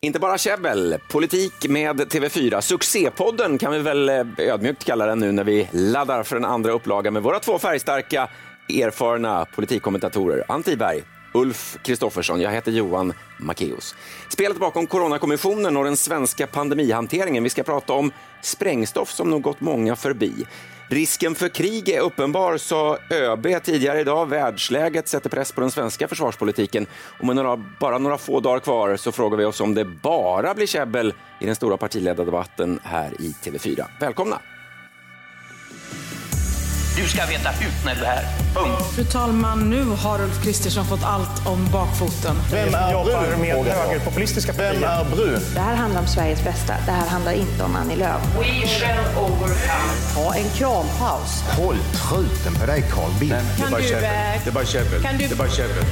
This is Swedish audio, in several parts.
Inte bara käbbel, politik med TV4. Succépodden kan vi väl eh, ödmjukt kalla den nu när vi laddar för en andra upplaga med våra två färgstarka, erfarna politikkommentatorer. Ann Tiberg, Ulf Kristoffersson. Jag heter Johan Macéus. Spelet bakom Coronakommissionen och den svenska pandemihanteringen. Vi ska prata om sprängstoff som nog gått många förbi. Risken för krig är uppenbar, sa ÖB tidigare idag. Världsläget sätter press på den svenska försvarspolitiken. Och med några, bara några få dagar kvar så frågar vi oss om det bara blir käbbel i den stora partiledardebatten här i TV4. Välkomna! Du ska veta hut när du är här. Punkt. Fru talman, nu har Ulf Kristersson fått allt om bakfoten. Vem är brun? med högerpopulistiska Vem är brun? Det här handlar om Sveriges bästa. Det här handlar inte om Annie Lööf. We shall overcome. Ta en krampaus. Håll truten på dig Carl Bildt. Eh, Det är bara käbbel. Det är bara käbbel.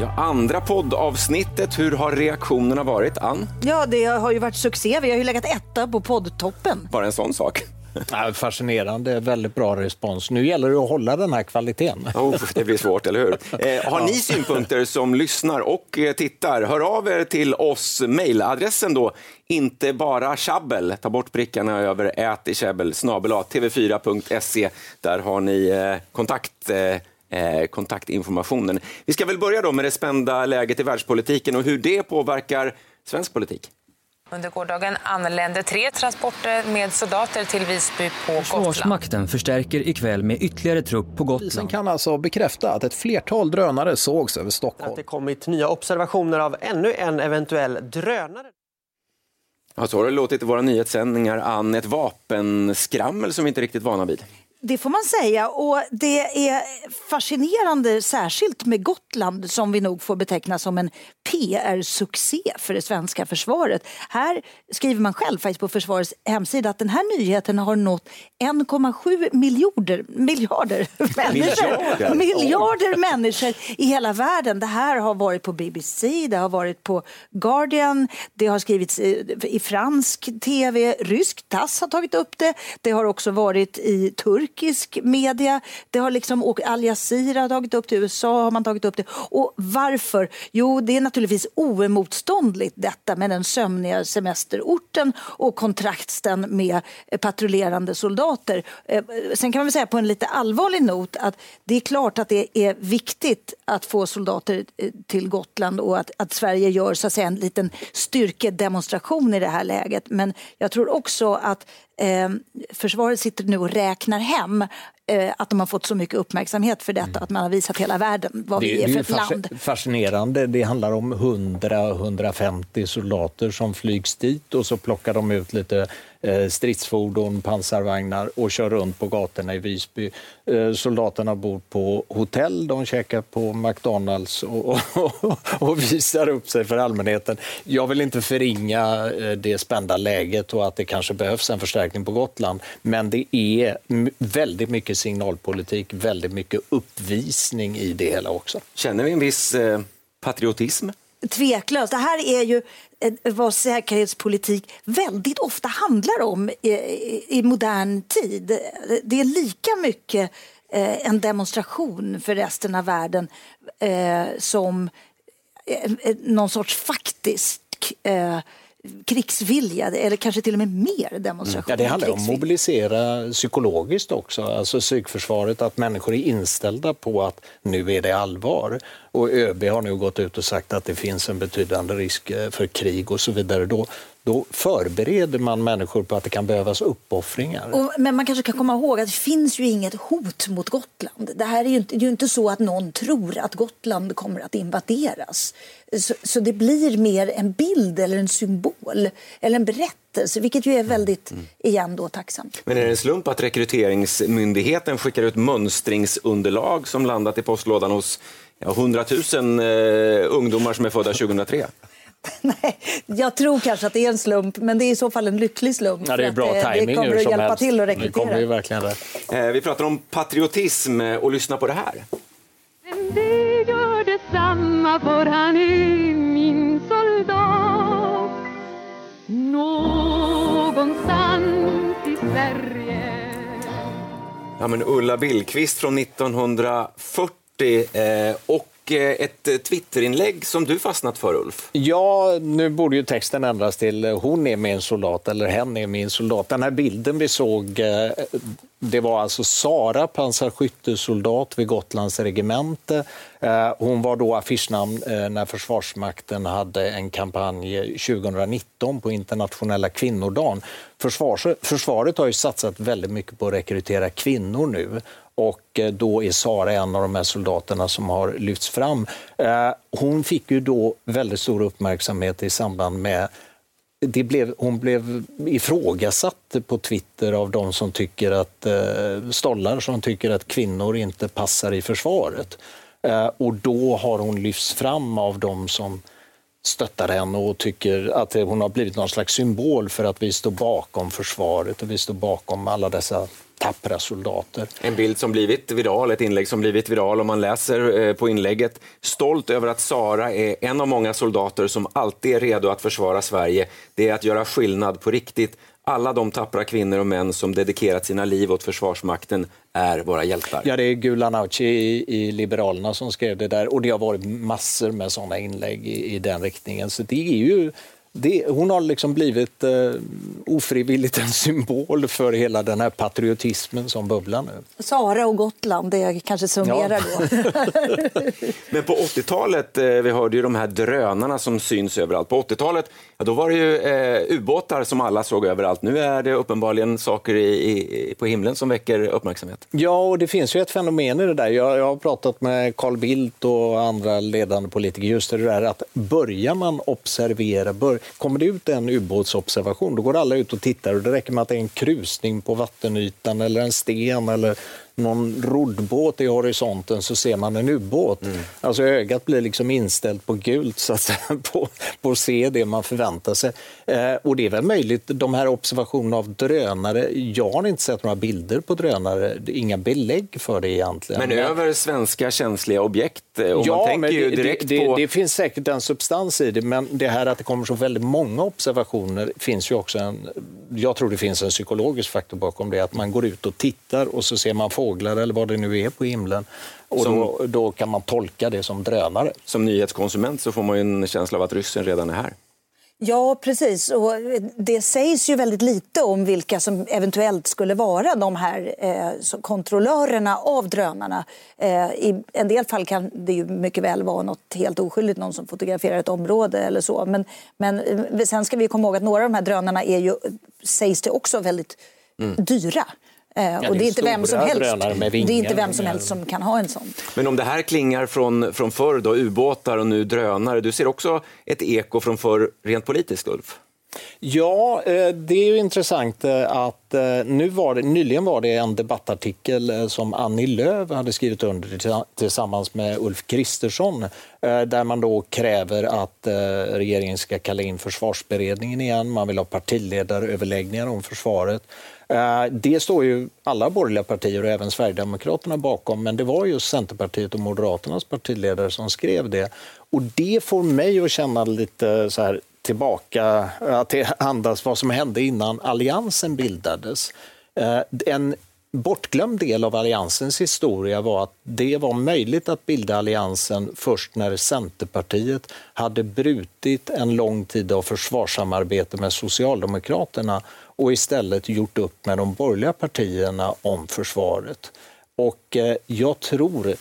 Ja, andra poddavsnittet, hur har reaktionerna varit? Ann, Ja, det har ju varit succé. Vi har ju legat etta på poddtoppen. bara en sån sak. Ja, fascinerande, väldigt bra respons. Nu gäller det att hålla den här kvaliteten. Oh, det blir svårt, eller hur? Eh, har ni synpunkter som lyssnar och eh, tittar, hör av er till oss. Mailadressen då, inte bara tjabbel, ta bort prickarna över ät i käbbel, snabel tv4.se. Där har ni eh, kontakt. Eh, eh, kontaktinformationen. Vi ska väl börja då med det spända läget i världspolitiken och hur det påverkar svensk politik. Under gårdagen anlände tre transporter med soldater till Visby på Gotland. Försvarsmakten förstärker ikväll med ytterligare trupp på Polisen Gotland. kan alltså bekräfta att ett flertal drönare sågs över Stockholm. att det kommit nya observationer av ännu en eventuell drönare. Ja, så har det låtit i våra nyhetssändningar, Ann, ett vapenskrammel som vi inte riktigt vana vid. Det får man säga. Och det är fascinerande, särskilt med Gotland som vi nog får beteckna som en PR-succé för det svenska försvaret. Här skriver man själv faktiskt på försvarets hemsida att den här nyheten har nått 1,7 miljarder, miljarder människor. Miljarder? människor i hela världen. Det här har varit på BBC, det har varit på Guardian, det har skrivits i, i fransk tv, rysk TASS har tagit upp det, det har också varit i turkisk media, det har liksom, och Al Jazeera har tagit upp det, USA har man tagit upp det. Och varför? Jo, det är naturligtvis oemotståndligt detta med den sömniga semesterorten och kontrakten med eh, patrullerande soldater. Eh, sen kan man väl säga på en lite allvarlig not att det är klart att det är viktigt att få soldater eh, till Gotland och att, att Sverige gör så att säga, en liten styrkedemonstration i det här läget. Men jag tror också att eh, försvaret sitter nu och räknar hem eh, att de har fått så mycket uppmärksamhet för detta, att man har visat hela världen vad vi är för ett fasc- land. fascinerande. Det handlar om 100-150 soldater som flygs dit och så plockar de ut lite Eh, stridsfordon, pansarvagnar och kör runt på gatorna i Visby. Eh, soldaterna bor på hotell, de käkar på McDonalds och, och, och visar upp sig för allmänheten. Jag vill inte förringa eh, det spända läget och att det kanske behövs en förstärkning på Gotland, men det är väldigt mycket signalpolitik, väldigt mycket uppvisning i det hela också. Känner vi en viss eh, patriotism? Tveklöst. Det här är ju vad säkerhetspolitik väldigt ofta handlar om i, i, modern tid. Det är lika mycket eh, en demonstration för resten av världen eh, som eh, någon sorts faktisk eh, krigsvilja, eller kanske till och med mer demonstration. Ja, det handlar om att mobilisera psykologiskt också, alltså psykförsvaret, att människor är inställda på att nu är det allvar. Och ÖB har nu gått ut och sagt att det finns en betydande risk eh, för krig och så vidare. Då, då förbereder man människor på att det kan behövas uppoffringar. Och, men man kanske kan komma ihåg att det finns ju inget hot mot Gotland. Det här är ju inte, det är ju inte så att någon tror att Gotland kommer att invaderas. Så, så det blir mer en bild eller en symbol eller en berättelse, vilket ju är väldigt, igen då, tacksamt. Men är det en slump att Rekryteringsmyndigheten skickar ut mönstringsunderlag som landat i postlådan hos ja, 100 000 eh, ungdomar som är födda 2003? Nej, jag tror kanske att det är en slump, men det är i så fall en lycklig slump. Ja, det är bra att, eh, tajming Det kommer att hjälpa helst. till att Det kommer ju rekrytera. verkligen rätt. Eh, vi pratar om patriotism eh, och lyssna på det här. Det gör detsamma för han är min soldat Någonstans i Sverige Ja, men Ulla Billqvist från 1940 eh, och och eh, ett eh, Twitterinlägg som du fastnat för, Ulf. Ja, nu borde ju texten ändras till eh, hon är min soldat eller hen är min soldat. Den här bilden vi såg, det var alltså Sara, pansarskyttesoldat vid Gotlands regemente. Hon var då affischnamn när Försvarsmakten hade en kampanj 2019 på internationella kvinnodagen. Försvars, försvaret har ju satsat väldigt mycket på att rekrytera kvinnor nu och eh, då är Sara en av de här soldaterna som har lyfts fram. Eh, hon fick ju då väldigt stor uppmärksamhet i samband med det blev, hon blev ifrågasatt på Twitter av de som tycker att eh, stollar som tycker att kvinnor inte passar i försvaret. Eh, och då har hon lyfts fram av de som stöttar henne och tycker att hon har blivit någon slags symbol för att vi står bakom försvaret och vi står bakom alla dessa tappra soldater. En bild som blivit viral, ett inlägg som blivit viral. Om man läser eh, på inlägget, stolt över att Sara är en av många soldater som alltid är redo att försvara Sverige. Det är att göra skillnad på riktigt. Alla de tappra kvinnor och män som dedikerat sina liv åt Försvarsmakten är våra hjältar. Ja, det är Gulan Avci i, i Liberalerna som skrev det där och det har varit massor med sådana inlägg i, i den riktningen. Så det är ju det, hon har liksom blivit eh, ofrivilligt en symbol för hela den här patriotismen som bubblar nu. Sara och Gotland, det kanske summerar då. Men på 80-talet, eh, vi hörde ju de här drönarna som syns överallt. På 80-talet, ja, då var det ju eh, ubåtar som alla såg överallt. Nu är det uppenbarligen saker i, i, på himlen som väcker uppmärksamhet. Ja, och det finns ju ett fenomen i det där. Jag, jag har pratat med Carl Bildt och andra ledande politiker just det där att börjar man observera, bör, kommer det ut en ubåtsobservation, då går alla ut och tittar och det räcker med att det är en krusning på vattenytan eller en sten eller någon roddbåt i horisonten så ser man en ubåt. Mm. Alltså ögat blir liksom inställt på gult så att säga, på, på att se det man förväntar sig. Eh, och det är väl möjligt, de här observationerna av drönare, jag har inte sett några bilder på drönare, det inga belägg för det egentligen. Men över svenska känsliga objekt, eh, och ja, man tänker men ju det, direkt det, på... det, det finns säkert en substans i det, men det här att det kommer så väldigt många observationer finns ju också en... Jag tror det finns en psykologisk faktor bakom det, att man går ut och tittar och så ser man fåglar eller vad det nu är på himlen och Som- då, då kan man tolka det som drönare. Som nyhetskonsument så får man ju en känsla av att ryssen redan är här. Ja, precis. Och det sägs ju väldigt lite om vilka som eventuellt skulle vara de här eh, kontrollörerna av drönarna. Eh, I en del fall kan det ju mycket väl vara något helt oskyldigt, någon som fotograferar ett område eller så. Men, men eh, sen ska vi komma ihåg att några av de här drönarna är ju, sägs det också, väldigt dyra. Eh, och det är det är inte vem som helst. Det är inte vem som helst som kan ha en sån. Men om det här klingar från, från förr, då, ubåtar och nu drönare, du ser också ett eko från förr rent politiskt, Ulf? Ja, eh, det är ju intressant eh, att eh, nu var det, nyligen var det en debattartikel som Annie Lööf hade skrivit under tillsammans med Ulf Kristersson där man då kräver att regeringen ska kalla in försvarsberedningen igen. Man vill ha partiledaröverläggningar om försvaret. Det står ju alla borgerliga partier och även Sverigedemokraterna bakom, men det var just Centerpartiet och Moderaternas partiledare som skrev det. Och det får mig att känna lite så här tillbaka, att det andas vad som hände innan Alliansen bildades. Eh, en bortglömd del av Alliansens historia var att det var möjligt att bilda Alliansen först när Centerpartiet hade brutit en lång tid av försvarssamarbete med Socialdemokraterna och istället gjort upp med de borgerliga partierna om försvaret. Och eh, jag tror,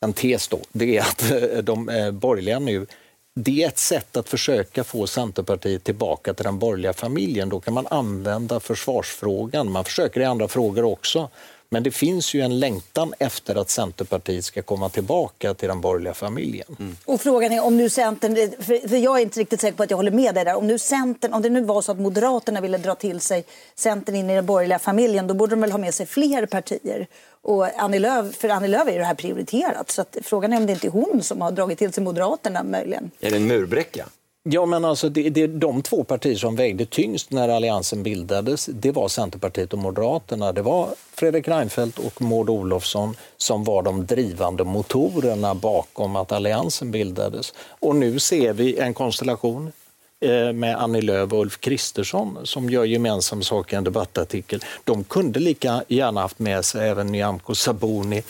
en tes då, det är att eh, de borgerliga nu det är ett sätt att försöka få Centerpartiet tillbaka till den borgerliga familjen. Då kan man använda försvarsfrågan. Man försöker i andra frågor också. Men det finns ju en längtan efter att Centerpartiet ska komma tillbaka till den borgerliga familjen. Och frågan är om nu Centern, för för jag är inte riktigt säker på att jag håller med dig där. Om nu Centern, om det nu var så att Moderaterna ville dra till sig Centern in i den borgerliga familjen, då borde de väl ha med sig fler partier. Och Annie Lööf, för Annie Lööf är ju det här prioriterat. Så att frågan är om det inte är hon som har dragit till sig Moderaterna möjligen. Är det en murbräcka? Ja, men alltså det, det, de två partier som vägde tyngst när Alliansen bildades, det var Centerpartiet och Moderaterna. Det var Fredrik Reinfeldt och Maud Olofsson som var de drivande motorerna bakom att Alliansen bildades. Och nu ser vi en konstellation eh, med Annie Lööf och Ulf Kristersson som gör gemensam sak i en debattartikel. De kunde lika gärna haft med sig även Nyamko Sabuni.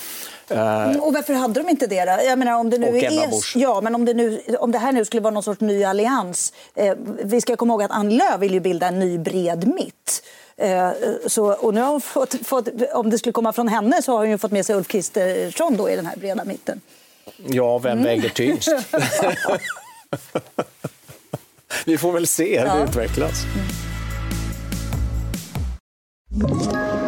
Eh, Mm, Och varför hade de inte det? Då? Jag menar, om det nu är, ja, men om det, nu, om det här nu skulle vara någon sorts ny allians. Eh, vi ska komma ihåg att Annie Lööf vill ju bilda en ny bred mitt. Eh, så, och nu har hon fått, fått, om det skulle komma från henne så har hon ju fått med sig Ulf Kristersson då i den här breda mitten. Ja, vem väger tyngst? Vi får väl se hur det Ja. utvecklas. Ett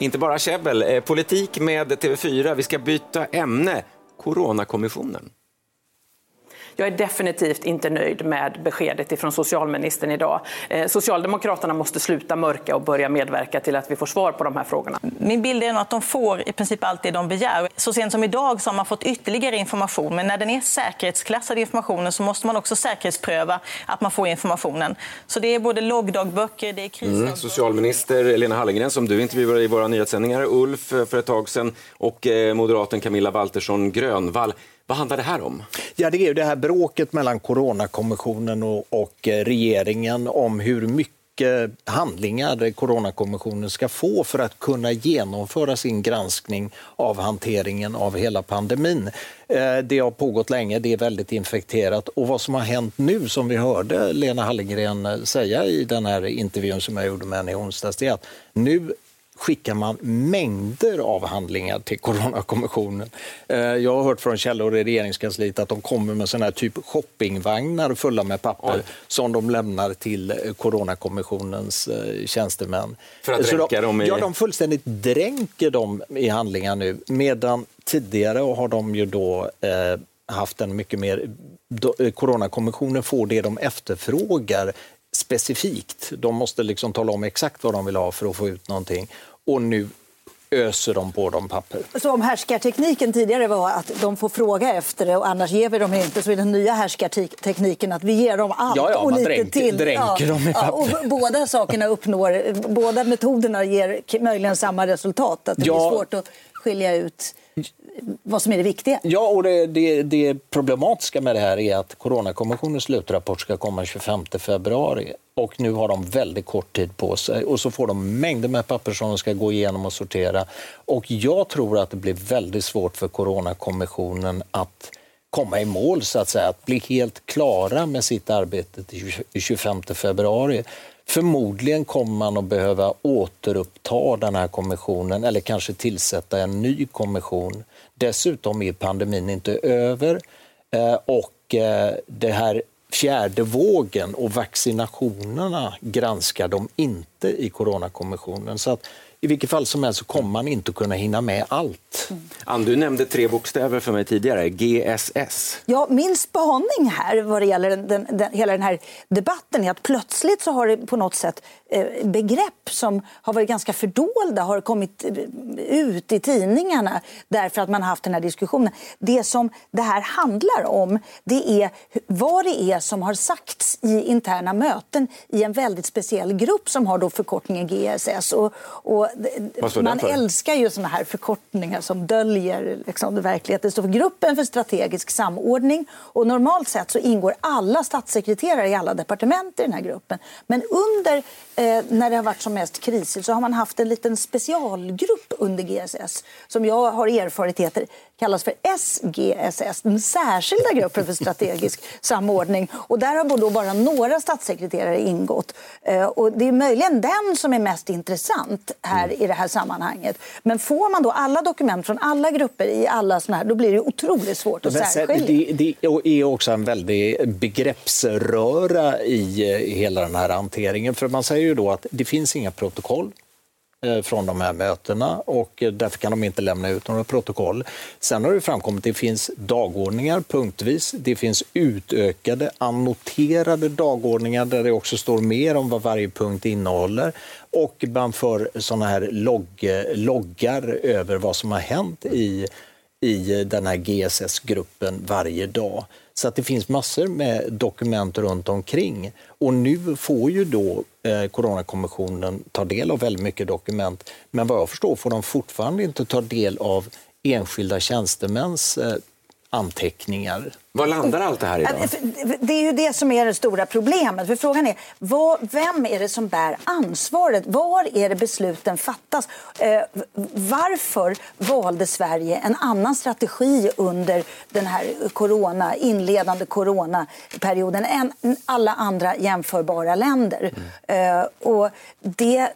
Inte bara käbbel, eh, politik med TV4. Vi ska byta ämne. Coronakommissionen. Jag är definitivt inte nöjd med beskedet ifrån socialministern idag. Eh, Socialdemokraterna måste sluta mörka och börja medverka till att vi får svar på de här frågorna. Min bild är att de får i princip allt det de begär. Så sent som idag så har man fått ytterligare information. Men när den är säkerhetsklassad informationen så måste man också säkerhetspröva att man får informationen. Så det är både loggdagböcker, det är krisdagböcker. Mm. Socialminister Lena Hallengren som du intervjuade i våra nyhetssändningar, Ulf eh, för ett tag sedan och eh, moderaten Camilla Waltersson Grönvall. Vad handlar det här om? Ja, det är ju det här bråket mellan Coronakommissionen och, och eh, regeringen om hur mycket handlingar Coronakommissionen ska få för att kunna genomföra sin granskning av hanteringen av hela pandemin. Eh, det har pågått länge, det är väldigt infekterat och vad som har hänt nu som vi hörde Lena Hallengren eh, säga i den här intervjun som jag gjorde med henne i onsdags, det är att nu skickar man mängder av handlingar till Coronakommissionen. Eh, Jag har hört från källor i regeringskansliet att de kommer med såna här typ shoppingvagnar fulla med papper Oj. som de lämnar till eh, Coronakommissionens eh, tjänstemän. För att dränka de, dem i- Ja, de fullständigt dränker dem i handlingar nu medan tidigare har de ju då eh, haft en mycket mer... Coronakommissionen får det de efterfrågar specifikt. De måste liksom tala om exakt vad de vill ha för att få ut någonting. Och nu öser de på dem papper. Så om härskartekniken tidigare var att de får fråga efter det och annars ger vi dem inte så är den nya härskartekniken att vi ger dem allt Ja, ja, och lite dränker- till. dränker dem i ja, och papper. båda sakerna uppnår, båda metoderna ger möjligen samma resultat. Att det Ja. blir svårt att skilja ut vad som är det viktiga. Ja, och det, det, det problematiska med det här är att Coronakommissionens slutrapport ska komma 25 februari och nu har de väldigt kort tid på sig och så får de mängder med papper som de ska gå igenom och sortera. Och jag tror att det blir väldigt svårt för Coronakommissionen att komma i mål, så att säga, att bli helt klara med sitt arbete till 25 februari. Förmodligen kommer man att behöva återuppta den här kommissionen eller kanske tillsätta en ny kommission. Dessutom är pandemin inte över eh, och eh, det här fjärde vågen och vaccinationerna granskar de inte i Coronakommissionen. Så att i vilket fall som helst så kommer man inte kunna hinna med allt. Ann, du nämnde tre bokstäver för mig tidigare, GSS. Ja, min spaning här vad det gäller den, den, den, hela den här debatten är att plötsligt så har det på något sätt eh, begrepp som har varit ganska fördolda har kommit eh, ut i tidningarna därför att man har haft den här diskussionen. Det som det här handlar om det är vad det är som har sagts i interna möten i en väldigt speciell grupp som har då förkortningen GSS. Och, och man för? älskar ju såna här förkortningar som döljer liksom, verkligheten. Det står för Gruppen för strategisk samordning. Och normalt sett så ingår alla statssekreterare i alla departement i den här gruppen. Men under, eh, när det har varit som mest krisigt så har man haft en liten specialgrupp under GSS som jag har erfarenheter kallas för SGSS, den särskilda gruppen för strategisk samordning. Och där har då bara några statssekreterare ingått. Eh, och det är möjligen den som är mest intressant här i det här sammanhanget. Men får man då alla dokument från alla grupper i alla såna här, då blir det otroligt svårt att särskilja. det, det är också en väldig begreppsröra i eh, hela den här hanteringen. För man säger ju då att det finns inga protokoll. Eh, från de här mötena och eh, därför kan de inte lämna ut några protokoll. Sen har det framkommit att det finns dagordningar punktvis. Det finns utökade annoterade dagordningar där det också står mer om vad varje punkt innehåller och man för såna här logg, loggar över vad som har hänt i, i den här GSS-gruppen varje dag. Så att det finns massor med dokument runt omkring. Och nu får ju då eh, Coronakommissionen ta del av väldigt mycket dokument. Men vad jag förstår får de fortfarande inte ta del av enskilda tjänstemäns eh, anteckningar. Var landar allt det här idag? Äh, det är ju det som är det stora problemet. För frågan är, vad, vem är det som bär ansvaret? Var är det besluten fattas? Eh, varför valde Sverige en annan strategi under den här corona, inledande coronaperioden än alla andra jämförbara länder? Mm. Eh, och det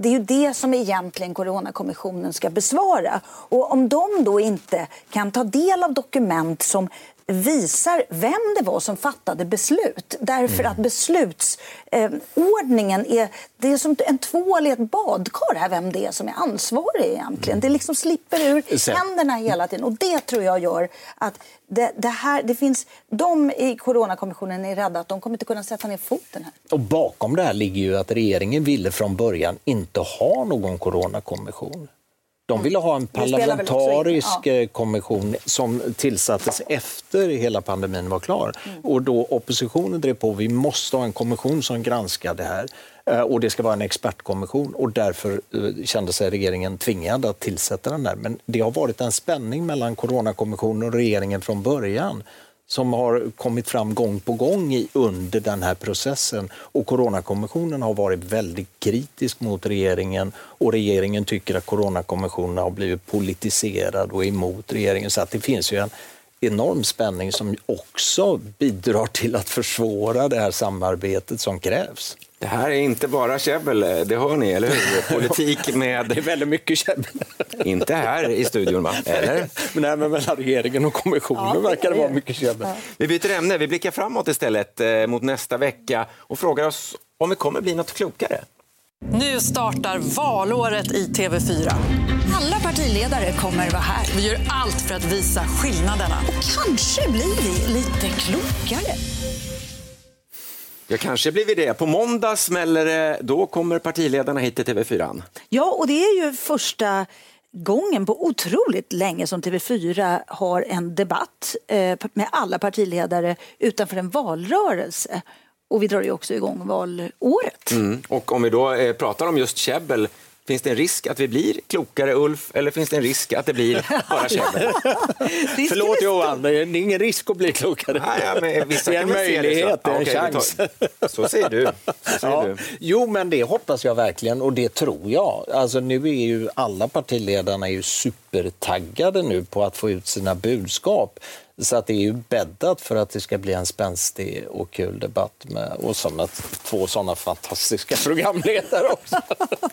det är ju det som egentligen Coronakommissionen ska besvara. Och om de då inte kan ta del av dokument som visar vem det var som fattade beslut. Därför mm. att beslutsordningen eh, är, det är som en tvål i ett badkar här, vem det är som är ansvarig egentligen. Det liksom slipper ur Sen. händerna hela tiden och det tror jag gör att det, det, här, det finns, de i Coronakommissionen är rädda att de kommer inte kunna sätta ner foten här. Och bakom det här ligger ju att regeringen ville från början inte ha någon coronakommission. De ville ha en parlamentarisk ja. Eh, kommission som tillsattes efter hela pandemin var klar. Mm. Och då oppositionen drev på, vi måste ha en kommission som granskar det här. Eh, och det ska vara en expertkommission och därför eh, kände sig regeringen tvingad att tillsätta den där. Men det har varit en spänning mellan Coronakommissionen och regeringen från början som har kommit fram gång på gång under den här processen. Och Coronakommissionen har varit väldigt kritisk mot regeringen och regeringen tycker att Coronakommissionen har blivit politiserad och emot regeringen. Så att det finns ju en enorm spänning som också bidrar till att försvåra det här samarbetet som krävs. Det här är inte bara käbbel, det hör ni, eller hur? Politik med... Det är väldigt mycket käbbel. Inte här i studion, va? Eller? Men även mellan regeringen och kommissionen ja, verkar det vara mycket käbbel. Vi byter ämne, vi blickar framåt istället eh, mot nästa vecka och frågar oss om vi kommer bli något klokare. Nu startar valåret i TV4. Alla partiledare kommer vara här. Vi gör allt för att visa skillnaderna. Och kanske blir vi lite klokare. Ja, kanske blir vi det. På måndag smäller det. Då kommer partiledarna hit till TV4. Ja, och det är ju första gången på otroligt länge som TV4 har en debatt eh, med alla partiledare utanför en valrörelse. Och vi drar ju också igång valåret. Mm. Och om vi då eh, pratar om just käbbel Finns det en risk att vi blir klokare, Ulf, eller finns det en risk att det blir bara käbbel? Förlåt Johan, det är ingen risk att bli klokare. Nej, ja, men det är en möjlighet, det är en ja, chans. Så säger du. Så säger ja. du. Jo, men det hoppas jag verkligen och det tror jag. Alltså, nu är ju alla partiledarna är ju supertaggade nu på att få ut sina budskap. Så att det är ju bäddat för att det ska bli en spänstig och kul debatt med och såna, två sådana fantastiska programledare också.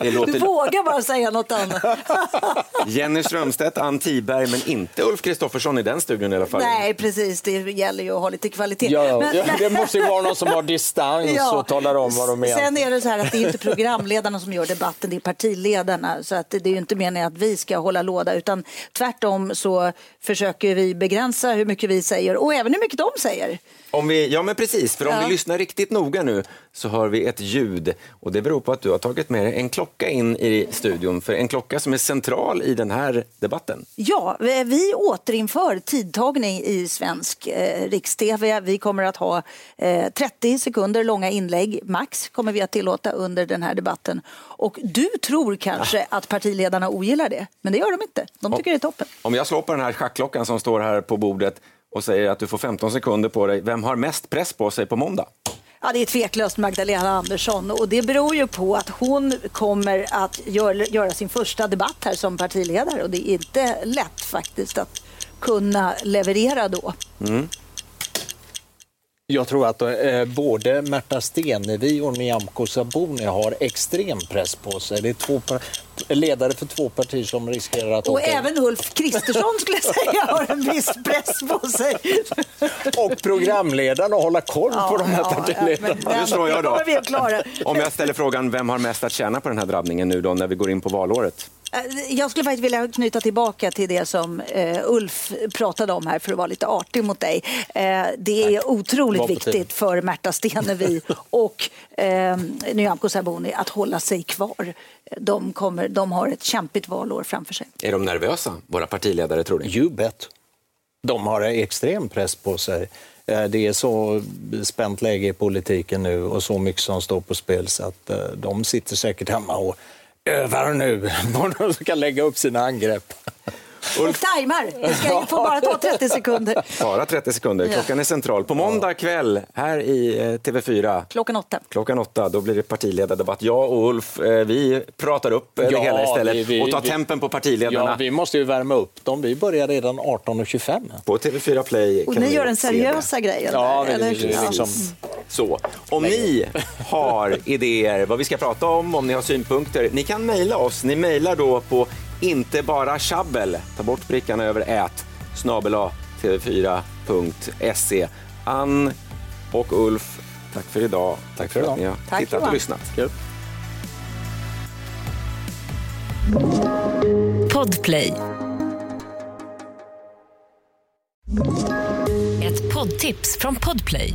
Låter... Du vågar bara säga något annat. Jenny Strömstedt, Ann Tiberg, men inte Ulf Kristoffersson i den studion i alla fall. Nej, precis. Det gäller ju att ha lite kvalitet. Ja, men... ja, det måste ju vara någon som har distans ja. och talar om vad de menar. Sen är det så här att det är inte programledarna som gör debatten, det är partiledarna. Så att det är ju inte meningen att vi ska hålla låda, utan tvärtom så försöker vi begränsa hur mycket mycket vi säger och även hur mycket de säger. Om vi, ja, men precis. För om ja. vi lyssnar riktigt noga nu så hör vi ett ljud. Och Det beror på att du har tagit med dig en klocka in i studion. För En klocka som är central i den här debatten. Ja, vi återinför tidtagning i svensk eh, riks-tv. Vi kommer att ha eh, 30 sekunder långa inlägg, max, kommer vi att tillåta under den här debatten. Och du tror kanske ja. att partiledarna ogillar det, men det gör de inte. De tycker om, det är toppen. Om jag slår på den här schackklockan som står här på bordet och säger att du får 15 sekunder på dig. Vem har mest press på sig på måndag? Ja, det är tveklöst Magdalena Andersson och det beror ju på att hon kommer att göra sin första debatt här som partiledare och det är inte lätt faktiskt att kunna leverera då. Mm. Jag tror att eh, både Märta Stenevi och Nyamko Sabuni har extrem press på sig. Det är två ledare för två partier som riskerar att Och åka även Ulf Kristersson skulle jag säga har en viss press på sig. Och programledaren och hålla koll på de här ja, partiledarna. men- Nu slår jag då. att. Om jag ställer frågan, vem har mest att tjäna på den här drabbningen nu då när vi går in på valåret? Eh, Jag skulle faktiskt vilja knyta tillbaka till det som eh, Ulf pratade om här för att vara lite artig mot dig. Eh, det är otroligt viktigt för Märta Stenevi och eh, Nyamko Sabuni att hålla sig kvar. De, kommer, de har ett kämpigt valår framför sig. Är de nervösa, våra partiledare, tror ni? You bet. De har en extrem press på sig. Det är så spänt läge i politiken nu och så mycket som står på spel så att eh, de sitter säkert hemma och övar nu på de ska lägga upp sina angrepp. Och tajmar! Det ska få bara ta 30 sekunder. Bara 30 sekunder. Klockan är central. På måndag kväll här i eh, TV4 Klockan åtta. Klockan åtta, då blir det partiledardebatt. Jag och Ulf, eh, vi pratar upp eh, det Ja, hela istället vi- vi- och tar vi- tempen på partiledarna. Ja, vi måste ju värma upp dem. Vi börjar redan 18.25. På TV4 Play Och kan ni gör den se seriösa grejen. Ja, men eller? det liksom... Så, om ni har idéer vad vi ska prata om, om ni har synpunkter, ni kan mejla oss. Ni mejlar då på inte bara tjabbel, ta bort prickarna över ät, snabel-a tv4.se. Ann och Ulf, tack för idag. Tack för idag. att ni har Tack, tittat och lyssnat. Podplay. Ett poddtips från Podplay.